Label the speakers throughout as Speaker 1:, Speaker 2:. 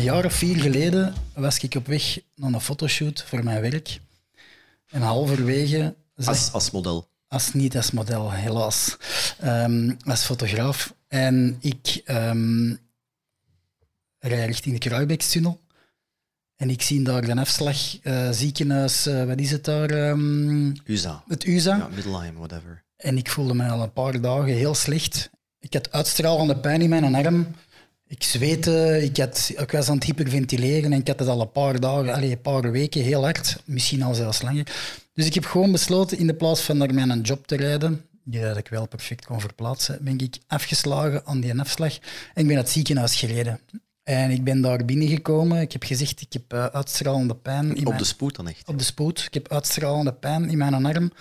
Speaker 1: Een jaar of vier geleden was ik op weg naar een fotoshoot voor mijn werk. En halverwege...
Speaker 2: Als, als model.
Speaker 1: als niet als model, helaas. Ehm, als fotograaf. En ik ehm rij richting de Kruibekstunnel. En ik zie daar de afslag, eh, ziekenhuis, eh, wat is het daar? ehm,
Speaker 2: USA.
Speaker 1: het USA.
Speaker 2: Ja, Middelheim, whatever.
Speaker 1: En ik voelde me al een paar dagen heel slecht. Ik had uitstralende pijn in mijn arm. Ik zweette, ik, had, ik was aan het hyperventileren en ik had het al een paar dagen, allee, een paar weken heel hard, misschien al zelfs langer. Dus ik heb gewoon besloten, in de plaats van naar mijn job te rijden, die dat ik wel perfect kon verplaatsen, ben ik afgeslagen aan die afslag en ik ben naar het ziekenhuis gereden. En ik ben daar binnengekomen. Ik heb gezegd, ik heb eh, uitstralende pijn. In
Speaker 2: Op
Speaker 1: mijn-
Speaker 2: de spoed dan echt.
Speaker 1: op de spoed. Ik heb uitstralende pijn in mijn arm.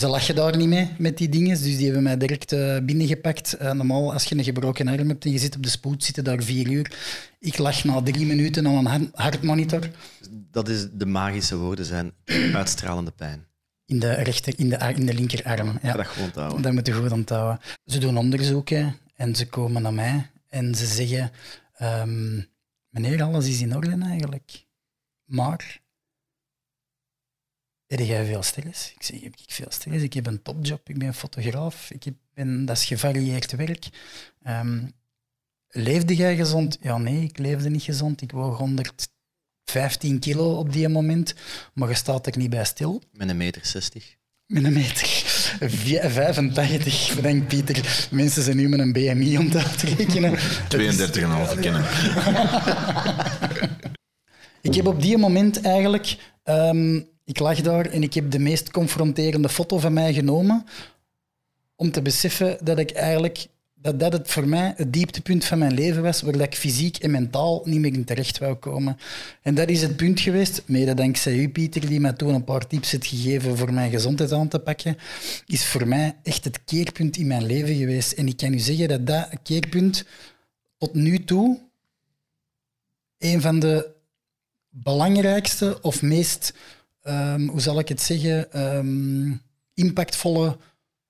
Speaker 1: Ze lachen daar niet mee met die dingen, dus die hebben mij direct eh, binnengepakt. Eh, normaal, als je een gebroken arm hebt en je zit op de spoed, zitten daar vier uur. Ik lag na drie minuten aan een har- hartmonitor
Speaker 2: Dat is de magische woorden zijn uitstralende pijn.
Speaker 1: in de, rechter, in de, in de linkerarm. Ja.
Speaker 2: Dat gewoon houden.
Speaker 1: Dat moet je goed onthouden. Ze doen onderzoeken en ze komen naar mij en ze zeggen: ehm, Meneer, alles is in orde eigenlijk. Maar. Heb jij veel stress? Ik zeg: Heb ik veel stress? Ik heb een topjob, ik ben fotograaf, ik heb, ben, dat is gevarieerd werk. Ehm, leefde jij gezond? Ja, nee, ik leefde niet gezond. Ik woog 115 kilo op die moment, maar je staat er niet bij stil.
Speaker 2: Met een meter zestig.
Speaker 1: Met een meter. Vi- 85, bedenk Pieter. Mensen zijn nu met een BMI om te uitrekenen.
Speaker 3: 32,5 kennen.
Speaker 1: Ik heb op die moment eigenlijk... ehm, ik lag daar en ik heb de meest confronterende foto van mij genomen om te beseffen dat ik eigenlijk... Dat dat het voor mij het dieptepunt van mijn leven was, waar ik fysiek en mentaal niet meer in terecht wou komen. En dat is het punt geweest, mede dankzij u, Pieter, die mij toen een paar tips heeft gegeven voor mijn gezondheid aan te pakken, is voor mij echt het keerpunt in mijn leven geweest. En ik kan u zeggen dat dat keerpunt tot nu toe een van de belangrijkste of meest, ehm, hoe zal ik het zeggen, ehm, impactvolle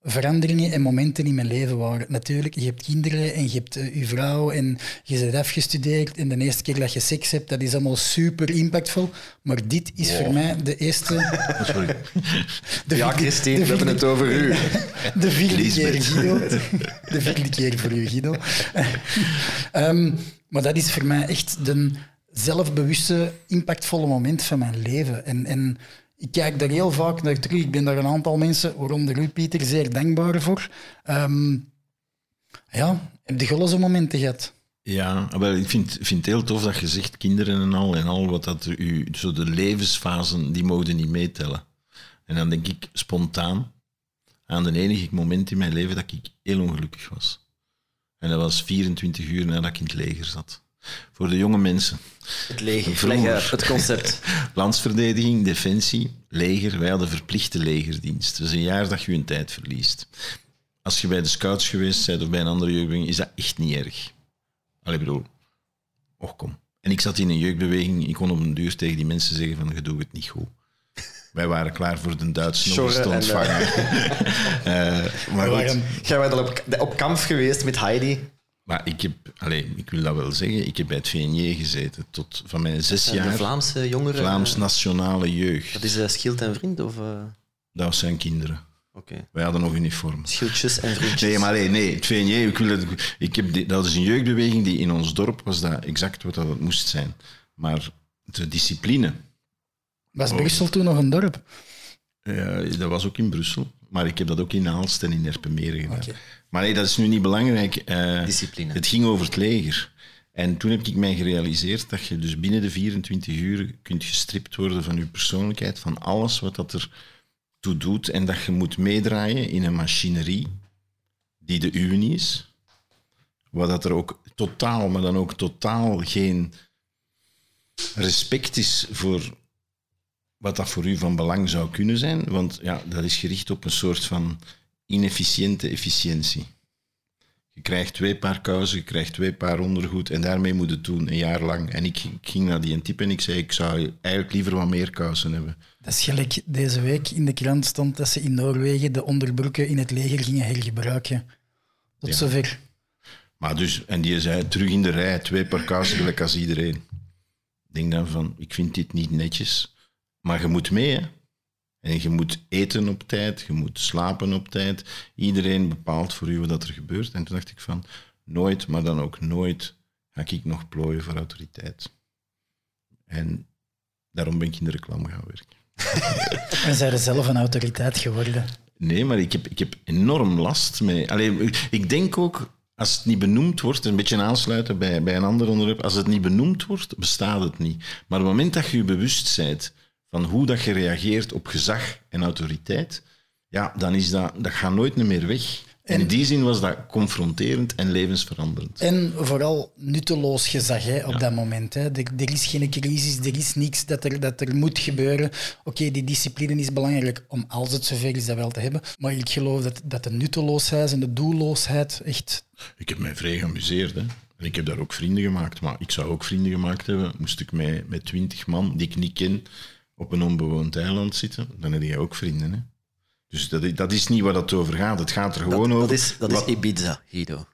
Speaker 1: veranderingen en momenten in mijn leven waren. Natuurlijk, je hebt kinderen en je hebt eh, je vrouw en je bent afgestudeerd en de eerste keer dat je seks hebt, dat is allemaal super impactvol. Maar dit is voor mij de eerste...
Speaker 3: Sorry.
Speaker 1: De
Speaker 2: Ja, Christine, we hebben het over u.
Speaker 1: De vierde keer, Guido. De vierde keer voor u, Guido. Ehm, maar dat is voor mij echt de zelfbewuste, impactvolle moment van mijn leven. En, en ik kijk daar heel vaak naar terug. Ik ben daar een aantal mensen, waaronder u, Pieter, zeer dankbaar voor. Ehm, ja, heb je zo'n momenten gehad?
Speaker 3: Ja, maar ik vind, vind het heel tof dat je zegt kinderen en al en al wat dat u, zo de levensfasen die mogen niet meetellen. En dan denk ik spontaan aan de enige moment in mijn leven dat ik heel ongelukkig was. En dat was 24 uur nadat ik in het leger zat. Voor de jonge mensen.
Speaker 2: Het leger. Het concept.
Speaker 3: Landsverdediging, defensie, leger. Wij hadden verplichte legerdienst. Dus een jaar dat je je tijd verliest. Als je bij de scouts geweest bent of bij een andere jeugdbeweging, is dat echt niet erg. Allee, ik bedoel, och kom. En ik zat in een jeugdbeweging, ik kon op een duur tegen die mensen zeggen van, je doet het niet goed. Wij waren klaar voor de Duitse
Speaker 2: en,
Speaker 3: ontvangen. Eh, maar goed.
Speaker 2: Jij bent al op, op kamp geweest met Heidi.
Speaker 3: Maar ik heb, allee, ik wil dat wel zeggen, ik heb bij het VNJ gezeten tot van mijn zes
Speaker 2: De
Speaker 3: jaar.
Speaker 2: Vlaamse jongeren.
Speaker 3: Vlaams
Speaker 2: eh,
Speaker 3: Nationale Jeugd.
Speaker 2: Dat is uh, Schild en Vriend? Of, eh,
Speaker 3: Dat was zijn kinderen.
Speaker 2: Oké.
Speaker 3: Wij hadden nog uniform.
Speaker 2: Schildjes en vriendjes.
Speaker 3: Nee, maar nee, nee het VNJ, ik wil het, ik heb die- dat is een jeugdbeweging die in ons dorp was dat exact wat dat het moest zijn. Maar de discipline,
Speaker 1: Was Brussel toen nog een dorp?
Speaker 3: ja, dat was ook in Brussel. Maar ik heb dat ook in Aalst en in Erpenmeren gedaan. Maar nee, dat is nu niet belangrijk. Eh,
Speaker 2: Discipline.
Speaker 3: Het ging over het leger. En toen heb ik mij gerealiseerd dat je dus binnen de 24 uur kunt gestript worden van je persoonlijkheid, van alles wat dat er toe doet. En dat je moet meedraaien in een machinerie die de uwe niet is. Waar dat er ook totaal, maar dan ook totaal geen respect is voor wat dat voor u van belang zou kunnen zijn. Want ja, dat is gericht op een soort van inefficiënte efficiëntie. Je krijgt twee paar kousen, je krijgt twee paar ondergoed en daarmee moet het doen, een jaar lang. En ik, ik ging naar die type en ik zei, ik zou eigenlijk liever wat meer kousen hebben.
Speaker 1: Dat is gelijk deze week in de krant stond dat ze in Noorwegen de onderbroeken in het leger gingen hergebruiken. Tot
Speaker 3: Ja.
Speaker 1: zover.
Speaker 3: Maar dus, en die zei, terug in de rij, twee paar kousen gelijk als iedereen. denk dan van, ik vind dit niet netjes, maar je moet mee, hè. En je moet eten op tijd, je moet slapen op tijd. Iedereen bepaalt voor u wat er gebeurt. En toen dacht ik van, nooit, maar dan ook nooit, ga ik nog plooien voor autoriteit. En daarom ben ik in de reclame gaan werken.
Speaker 1: En zij er zelf een autoriteit geworden.
Speaker 3: Nee, maar ik heb, ik heb enorm last mee. Allee, ik- ik denk ook, als het niet benoemd wordt, een beetje aansluiten bij, bij een ander onderwerp, als het niet benoemd wordt, bestaat het niet. Maar op het moment dat je je bewust bent van hoe dat je reageert op gezag en autoriteit, ja, dan is dat, dat gaat nooit meer weg. En in die zin was dat confronterend en levensveranderend.
Speaker 1: En vooral nutteloos gezag hè, op dat moment. Hè. Er, er is geen crisis, er is niks dat er, dat er moet gebeuren. Oké, die discipline is belangrijk om, als het zover is, dat wel te hebben. Maar ik geloof dat, dat de nutteloosheid en de doelloosheid echt...
Speaker 3: Ik heb mij vrij geamuseerd. Hè. En ik heb daar ook vrienden gemaakt. Maar ik zou ook vrienden gemaakt hebben, moest ik mij met twintig man, die ik niet ken, op een onbewoond eiland zitten. Dan heb je ook vrienden. Hè. Dus dat, is- dat is niet waar het over gaat. Het gaat er
Speaker 2: Dat,
Speaker 3: gewoon
Speaker 2: dat
Speaker 3: over...
Speaker 2: is, dat is Ibiza, Guido.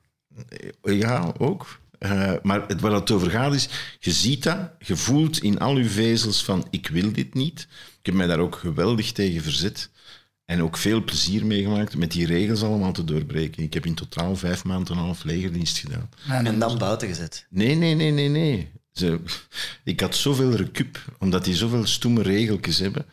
Speaker 3: Ja, ook. Eh, maar het, waar het over gaat is, je ziet dat, je voelt in al je vezels van ik wil dit niet. Ik heb mij daar ook geweldig tegen verzet en ook veel plezier mee gemaakt met die regels allemaal te doorbreken. Ik heb in totaal vijf maanden en een half legerdienst gedaan.
Speaker 2: En dan buiten gezet.
Speaker 3: Nee, nee, nee, nee, nee. Ze, ik had zoveel recup, omdat die zoveel stoeme regeltjes hebben,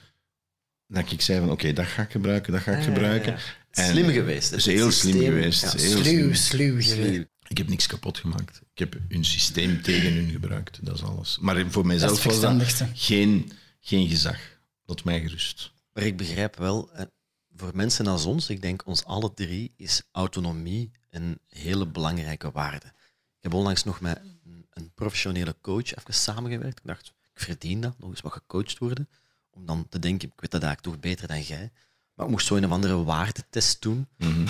Speaker 3: dat ik zei van oké, dat ga ik gebruiken, dat ga ik gebruiken. En-
Speaker 2: Slim geweest.
Speaker 3: Is heel slim geweest.
Speaker 2: Ja,
Speaker 3: Heel
Speaker 1: Sluw,
Speaker 3: slim.
Speaker 1: sluw.
Speaker 2: Sluw.
Speaker 3: Ik heb niks kapot gemaakt. Ik heb hun systeem tegen hun gebruikt. Dat is alles. Maar voor mijzelf was dat geen, geen gezag. Laat mij gerust.
Speaker 2: Maar ik begrijp wel, eh, voor mensen als ons, ik denk ons alle drie, is autonomie een hele belangrijke waarde. Ik heb onlangs nog met een- professionele coach even samengewerkt. Ik dacht, ik verdien dat, nog eens wat gecoacht worden. Om dan te denken, ik weet dat eigenlijk toch beter dan jij. Maar ik moest zo een of andere waardetest doen.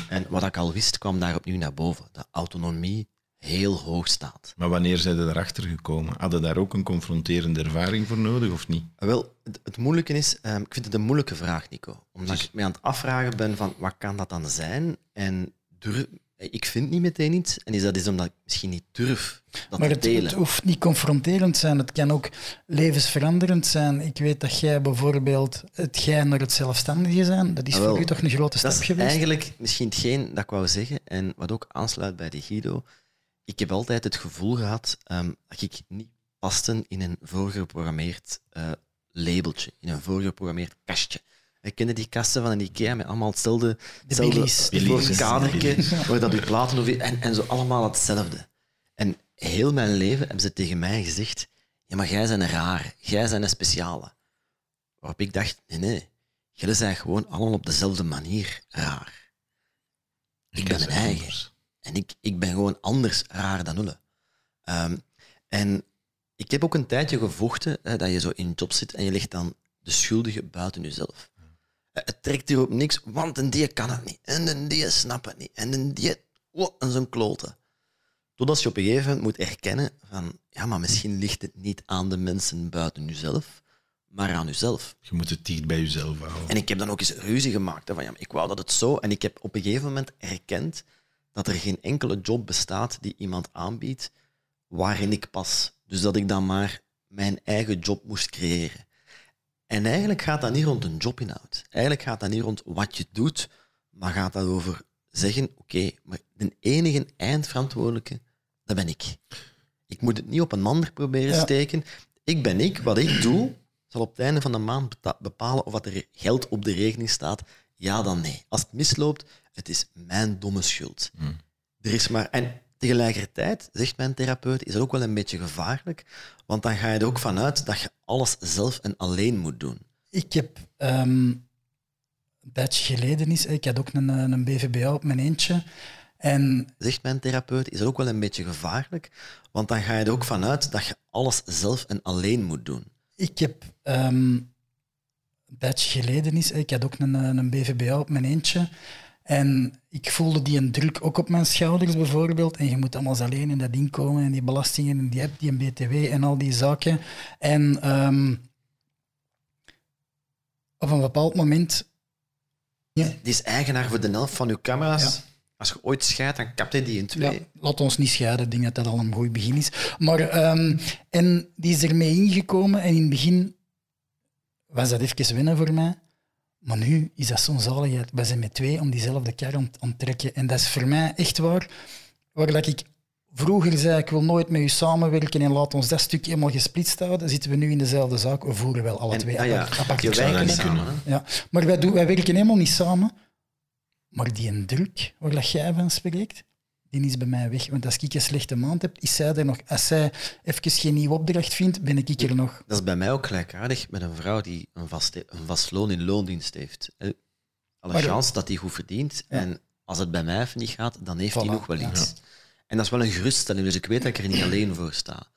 Speaker 2: En wat ik al wist, kwam daar opnieuw naar boven. Dat autonomie heel hoog staat.
Speaker 3: Maar wanneer zijn ze erachter gekomen? Hadden daar ook een confronterende ervaring voor nodig of niet?
Speaker 2: Ah, Wel, het, het moeilijke is, ehm, ik vind het een moeilijke vraag, Nico. Omdat ik me aan het afvragen ben van, wat kan dat dan zijn? En durf, ik vind niet meteen iets. En is dat is omdat ik misschien niet durf dat
Speaker 1: Maar
Speaker 2: te
Speaker 1: het,
Speaker 2: delen.
Speaker 1: het hoeft niet confronterend zijn, het kan ook levensveranderend zijn. Ik weet dat jij bijvoorbeeld het jij naar het zelfstandige zijn, dat is
Speaker 2: Ah,
Speaker 1: voor u toch een grote stap
Speaker 2: dat is
Speaker 1: geweest?
Speaker 2: eigenlijk misschien hetgeen dat ik wou zeggen. En wat ook aansluit bij de Guido. Ik heb altijd het gevoel gehad ehm, dat ik niet paste in een voorgeprogrammeerd eh, labeltje, in een voorgeprogrammeerd kastje. Ik kende die kasten van een IKEA met allemaal hetzelfde, hetzelfde kadertje, waar dat uw platen of en, en zo allemaal hetzelfde. En heel mijn leven hebben ze tegen mij gezegd: Ja, maar jij bent een raar, jij bent een speciale. Waarop ik dacht: Nee, nee, jullie zijn gewoon allemaal op dezelfde manier raar. Ik ben mijn eigen.
Speaker 3: anders.
Speaker 2: En ik, ik ben gewoon anders raar dan Ulle. Ehm, en ik heb ook een tijdje gevochten hè, dat je zo in een job zit en je legt dan de schuldige buiten jezelf. Eh, Het trekt hier op niks, want een die kan het niet. En een die snapt het niet. En een die... Oh, en zo'n klote. Totdat je op een gegeven moment moet erkennen van... Ja, maar misschien ligt het niet aan de mensen buiten jezelf, maar aan jezelf.
Speaker 3: Je moet het dicht bij jezelf houden.
Speaker 2: En ik heb dan ook eens ruzie gemaakt. Hè, van, ja, ik wou dat het zo. En ik heb op een gegeven moment erkend dat er geen enkele job bestaat die iemand aanbiedt waarin ik pas. Dus dat ik dan maar mijn eigen job moest creëren. En eigenlijk gaat dat niet rond een jobinhoud. Eigenlijk gaat dat niet rond wat je doet, maar gaat dat over zeggen, oké, maar de enige eindverantwoordelijke, dat ben ik. Ik moet het niet op een ander proberen
Speaker 1: Ja.
Speaker 2: steken. Ik ben ik, wat ik doe, zal op het einde van de maand bepalen of wat er geld op de rekening staat. Ja dan nee. Als het misloopt, het is mijn domme schuld. Er is maar... En tegelijkertijd, zegt mijn therapeut, is dat ook wel een beetje gevaarlijk, want dan ga je er ook vanuit dat je alles zelf en alleen moet doen.
Speaker 1: Ik heb ehm, een tijdje geleden is, ik had ook een, eh, een BVBA op mijn eentje. En
Speaker 2: Zegt mijn therapeut, is dat ook wel een beetje gevaarlijk, want dan ga je er ook vanuit dat je alles zelf en alleen moet doen.
Speaker 1: ik heb ehm, een tijdje geleden is, ik had ook een, eh, een BVBA op mijn eentje. En ik voelde die een druk ook op mijn schouders bijvoorbeeld. En je moet allemaal alleen in dat inkomen en die belastingen en die app, die BTW en al die zaken. En ehm, op een bepaald moment... Ja,
Speaker 2: Die is eigenaar voor de helft van uw camera's. als je ooit scheidt, dan kapt hij die in twee.
Speaker 1: Ja, laat ons niet scheiden. Ik denk dat dat al een goed begin is. Maar, ehm, en die is ermee ingekomen en in het begin was dat even winnen voor mij. Maar nu is dat zo'n zaligheid. We zijn met twee om diezelfde kar aan, aan het trekken. En dat is voor mij echt waar. Waar dat ik vroeger zei, ik wil nooit met u samenwerken en laat ons dat stuk helemaal gesplitst houden, zitten we nu in dezelfde zaak. We voeren wel alle
Speaker 2: En,
Speaker 1: twee
Speaker 2: ah ja,
Speaker 1: apart,
Speaker 2: samen.
Speaker 1: maar wij, doen, wij werken helemaal niet samen. Maar die een druk waar dat jij van spreekt, die is bij mij weg. Want als ik een slechte maand heb, is zij er nog. Als zij even geen nieuwe opdracht vindt, ben ik er nog.
Speaker 2: Dat is bij mij ook gelijkaardig met een vrouw die een vast, een vast loon in loondienst heeft. Alle chance dat die goed verdient.
Speaker 1: Ja.
Speaker 2: En als het bij mij even niet gaat, dan heeft hij
Speaker 1: Voilà,
Speaker 2: nog wel
Speaker 1: ja.
Speaker 2: iets. En dat is wel een geruststelling, dus ik weet dat ik er niet alleen voor sta.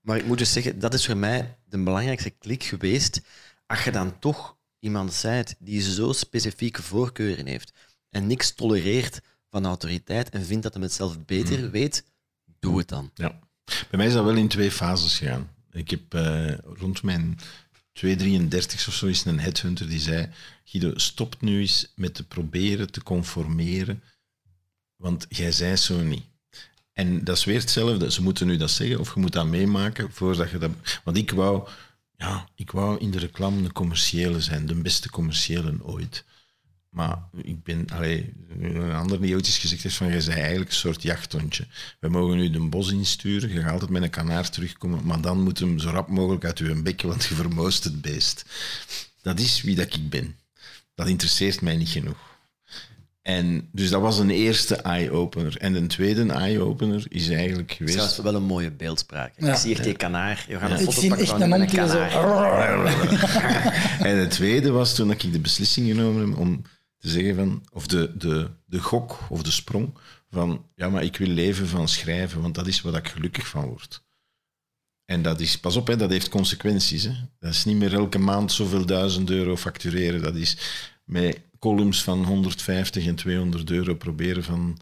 Speaker 2: Maar ik moet dus zeggen, dat is voor mij de belangrijkste klik geweest. Als je dan toch iemand zijt die zo specifieke voorkeuren heeft en niks tolereert van autoriteit en vindt dat hij het zelf beter
Speaker 1: Mm.
Speaker 2: weet, doe het dan.
Speaker 3: Ja. Bij mij is dat wel in twee fases gegaan. Ik heb eh, rond mijn 233 of zo is een headhunter die zei: Guido, stop nu eens met te proberen te conformeren, want jij zei zo niet. En dat is weer hetzelfde. Ze moeten nu dat zeggen of je moet dat meemaken voordat je dat. Want ik wou, ja, ik wou in de reclame een commerciële zijn, de beste commerciële ooit. Maar ik ben, allee, een ander die ooit eens gezegd heeft van, jij bent eigenlijk een soort jachthondje. We mogen nu de bos insturen, je gaat altijd met een kanaar terugkomen, maar dan moet hem zo rap mogelijk uit uw bek, want je vermoost het beest. Dat is wie dat ik ben. Dat interesseert mij niet genoeg. En dus dat was een eerste eye-opener. En een tweede eye-opener is eigenlijk
Speaker 2: Dat
Speaker 3: geweest...
Speaker 2: is wel een mooie beeldspraak.
Speaker 1: Ja.
Speaker 2: Ik zie hier die kanaar. Je gaat een
Speaker 1: Ik
Speaker 2: foto
Speaker 1: zie
Speaker 2: pakken van
Speaker 1: een zo...
Speaker 2: kanaar.
Speaker 3: En het tweede was toen ik de beslissing genomen heb om zeggen van, of de, de, de gok of de sprong van, ja, maar ik wil leven van schrijven, want dat is waar ik gelukkig van word. En dat is, pas op, hè, dat heeft consequenties. Hè. Dat is niet meer elke maand zoveel duizend euro factureren. Dat is met columns van 150 en 200 euro proberen van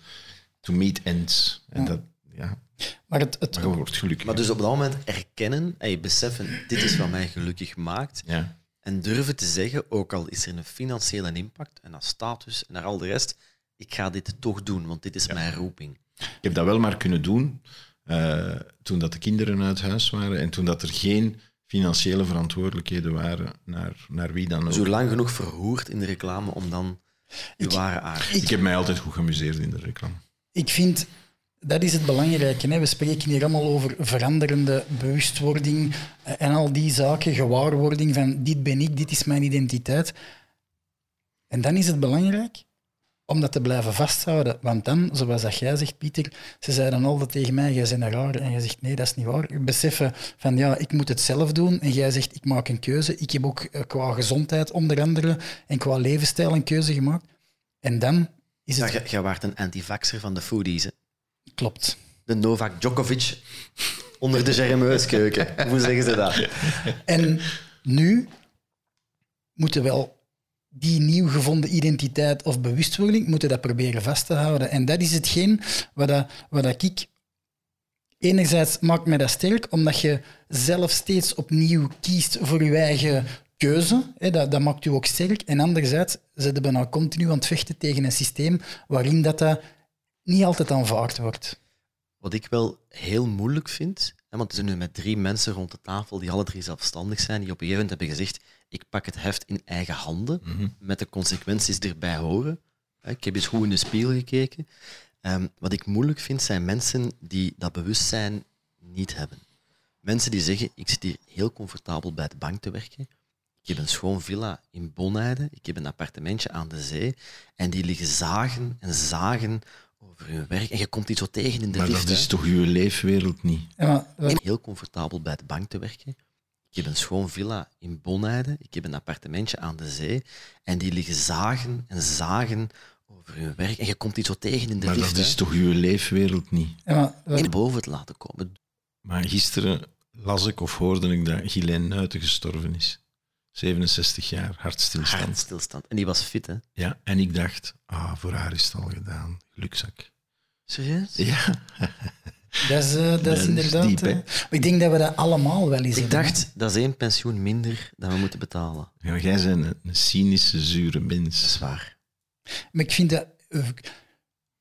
Speaker 3: to meet ends. En
Speaker 1: Ja.
Speaker 3: dat, ja,
Speaker 1: Maar het, het,
Speaker 3: maar wordt gelukkig.
Speaker 2: Maar dus op dat moment erkennen en je beseffen, dit is wat mij gelukkig maakt.
Speaker 3: ja.
Speaker 2: En durven te zeggen, ook al is er een financiële impact en dat status en naar al de rest, ik ga dit toch doen, want dit is mijn roeping.
Speaker 3: Ik heb dat wel maar kunnen doen eh, toen dat de kinderen uit huis waren en toen dat er geen financiële verantwoordelijkheden waren naar, naar wie dan ook.
Speaker 2: Zo lang genoeg verhoerd in de reclame om dan je
Speaker 1: Ik-
Speaker 2: ware aard.
Speaker 3: Ik heb mij altijd goed geamuseerd in de reclame.
Speaker 1: ik vind, dat is het belangrijke. Hè. We spreken hier allemaal over veranderende bewustwording eh, en al die zaken, gewaarwording van dit ben ik, dit is mijn identiteit. En dan is het belangrijk om dat te blijven vasthouden. Want dan, zoals dat jij zegt, Pieter, ze zeiden altijd tegen mij, jij bent een raar. En jij zegt, nee, dat is niet waar. Ik beseffen van, ja, ik moet het zelf doen. En jij zegt, ik maak een keuze. Ik heb ook eh, qua gezondheid onder andere en qua levensstijl een keuze gemaakt. En dan is
Speaker 2: Ja,
Speaker 1: het...
Speaker 2: Jij waart een antivaxer van de foodies.
Speaker 1: Klopt.
Speaker 2: De Novak Djokovic onder de Germeus-keuken. Hoe zeggen ze dat?
Speaker 1: En nu moeten we wel die nieuw gevonden identiteit of bewustwording moeten dat proberen vast te houden. En dat is hetgeen wat, dat, wat dat ik... Enerzijds maakt mij dat sterk, omdat je zelf steeds opnieuw kiest voor je eigen keuze. Hè, dat, dat maakt u ook sterk. En anderzijds zijn we nou continu aan het vechten tegen een systeem waarin dat, dat niet altijd aanvaard wordt.
Speaker 2: Wat ik wel heel moeilijk vind, hè, want we zijn nu met drie mensen rond de tafel die alle drie zelfstandig zijn, die op een gegeven moment hebben gezegd, ik pak het heft in eigen handen, met de consequenties erbij horen. Hè, Ik heb eens goed in de spiegel gekeken. Ehm, wat ik moeilijk vind, zijn mensen die dat bewustzijn niet hebben. Mensen die zeggen, ik zit hier heel comfortabel bij de bank te werken. Ik heb een schoon villa in Bonheide. Ik heb een appartementje aan de zee. En die liggen zagen en zagen over hun werk. En je komt die zo tegen in de
Speaker 3: Maar
Speaker 2: lift.
Speaker 3: dat
Speaker 2: hè.
Speaker 3: is toch uw leefwereld niet?
Speaker 1: Ja, maar wat-
Speaker 2: Ik ben heel comfortabel bij de bank te werken. Ik heb een schoon villa in Bonheide. Ik heb een appartementje aan de zee. En die liggen zagen en zagen over hun werk. En je komt die zo tegen in de
Speaker 3: Maar
Speaker 2: lift.
Speaker 3: dat
Speaker 2: hè.
Speaker 3: is toch uw leefwereld niet?
Speaker 1: ja, maar wat-
Speaker 2: En boven te laten komen.
Speaker 3: Maar gisteren las ik of hoorde ik dat Ghislaine Nuiten gestorven is. 67 jaar, hartstilstand.
Speaker 2: Hartstilstand. En die was fit, hè?
Speaker 3: Ja, en ik dacht, ah, voor haar is het al gedaan. Gelukzak.
Speaker 2: Serieus?
Speaker 3: Ja,
Speaker 1: Dat is, eh, dat is
Speaker 3: is
Speaker 1: inderdaad.
Speaker 3: diep,
Speaker 1: eh, ik denk dat we dat allemaal wel eens
Speaker 2: Ik
Speaker 1: hebben, hè.
Speaker 2: dacht, dat is één pensioen minder dan we moeten betalen.
Speaker 3: ja jij bent een, een cynische, zure
Speaker 2: Dat is
Speaker 3: mens.
Speaker 2: waar.
Speaker 1: Maar ik vind dat. eh,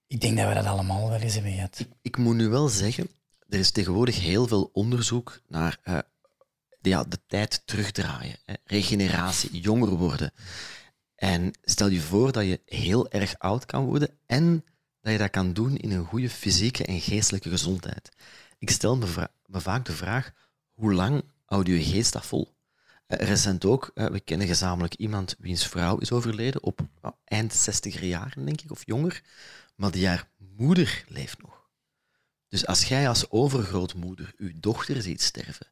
Speaker 1: Ik denk dat we dat allemaal wel eens hebben gehad.
Speaker 2: Ik, ik moet nu wel zeggen, er is tegenwoordig heel veel onderzoek naar eh, ja, de tijd terugdraaien, hè, regeneratie, jonger worden. En stel je voor dat je heel erg oud kan worden en dat je dat kan doen in een goede fysieke en geestelijke gezondheid. Ik stel me, me vaak de vraag, hoe lang houdt je geest dat vol? Eh, recent ook, eh, we kennen gezamenlijk iemand wiens vrouw is overleden op eind 60 jaren, denk ik, of jonger, maar die haar moeder leeft nog. Dus als jij als overgrootmoeder uw dochter ziet sterven,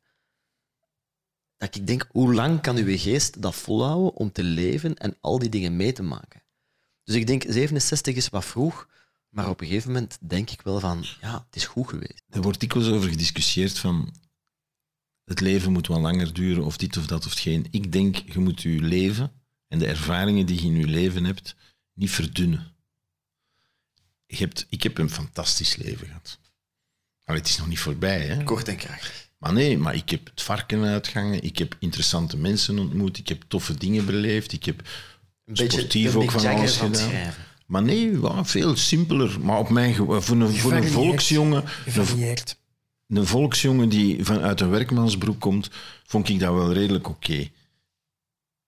Speaker 2: dat ik denk, hoe lang kan uw geest dat volhouden om te leven en al die dingen mee te maken? Dus ik denk, 67 is wat vroeg, maar op een gegeven moment denk ik wel van, ja, het is goed geweest.
Speaker 3: Er wordt dikwijls over gediscussieerd van het leven moet wel langer duren of dit of dat of geen. Ik denk, je moet je leven en de ervaringen die je in je leven hebt niet verdunnen. Je hebt, ik heb een fantastisch leven gehad. Maar het is nog niet voorbij, hè?
Speaker 2: Kort en krachtig.
Speaker 3: Maar nee, maar ik heb het varken uitgangen, ik heb interessante mensen ontmoet, ik heb toffe dingen beleefd, ik heb
Speaker 2: Een beetje
Speaker 3: sportief ook van alles gedaan. Maar nee, ja, veel simpeler. Maar op mijn, voor een, voor een volksjongen, een,
Speaker 1: Gevarieerd.
Speaker 3: een volksjongen die vanuit een werkmansbroek komt, vond ik dat wel redelijk oké.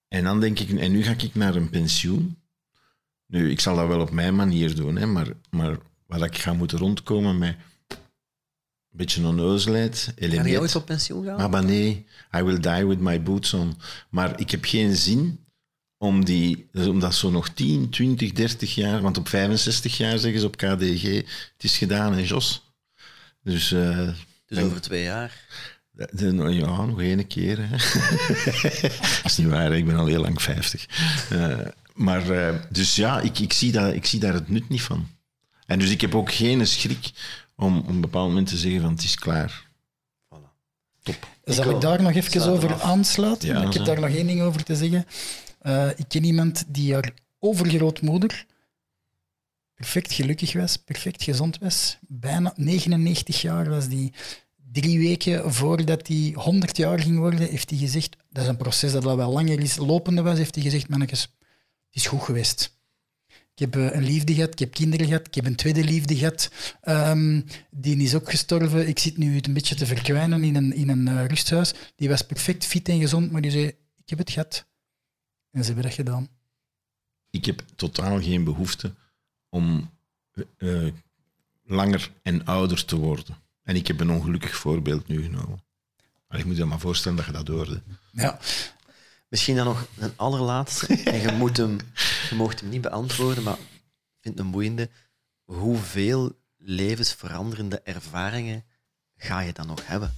Speaker 3: En dan denk ik, en nu ga ik naar een pensioen. Nu, ik zal dat wel op mijn manier doen, hè, maar, maar wat ik ga moeten rondkomen met beetje onnoozelheid,
Speaker 2: Ga je ooit op pensioen gaan?
Speaker 3: Maar, maar nee, I will die with my boots on. Maar ik heb geen zin om, die, dus om dat zo nog 10, 20, 30 jaar... Want op 65 jaar zeggen ze op KDG, het is gedaan, hè, Jos? Dus... eh,
Speaker 2: dus over twee jaar.
Speaker 3: de- de- ja, nog één keer. Hè. dat is niet waar, hè. ik ben al heel lang 50. Eh, maar eh, dus ja, ik, ik, zie dat, ik zie daar het nut niet van. En dus ik heb ook geen schrik om op een bepaald moment te zeggen van het is klaar.
Speaker 2: Voilà.
Speaker 1: Zal
Speaker 2: wel.
Speaker 1: ik daar nog even over aansluiten?
Speaker 3: Ja,
Speaker 1: ik heb
Speaker 3: zo.
Speaker 1: daar nog één ding over te zeggen. Eh, ik ken iemand die haar overgrootmoeder perfect gelukkig was, perfect gezond was. Bijna 99 jaar was die. Drie weken voordat hij 100 jaar ging worden, heeft hij gezegd, dat is een proces dat al wel langer is, lopende was, heeft hij gezegd, mannetjes, het is goed geweest. Ik heb eh, een liefde gehad, ik heb kinderen gehad, ik heb een tweede liefde gehad. Ehm, die is ook gestorven. Ik zit nu een beetje te verkwijnen in een, in een eh, rusthuis. Die was perfect fit en gezond, maar die zei, ik heb het gehad. En ze hebben dat gedaan.
Speaker 3: Ik heb totaal geen behoefte om eh, langer en ouder te worden. En ik heb een ongelukkig voorbeeld nu genomen. Maar ik moet je maar voorstellen dat je dat hoorde.
Speaker 1: Ja,
Speaker 2: Misschien dan nog een allerlaatste. En je, moet hem, je mocht hem niet beantwoorden, maar ik vind het een boeiende. Hoeveel levensveranderende ervaringen ga je dan nog hebben?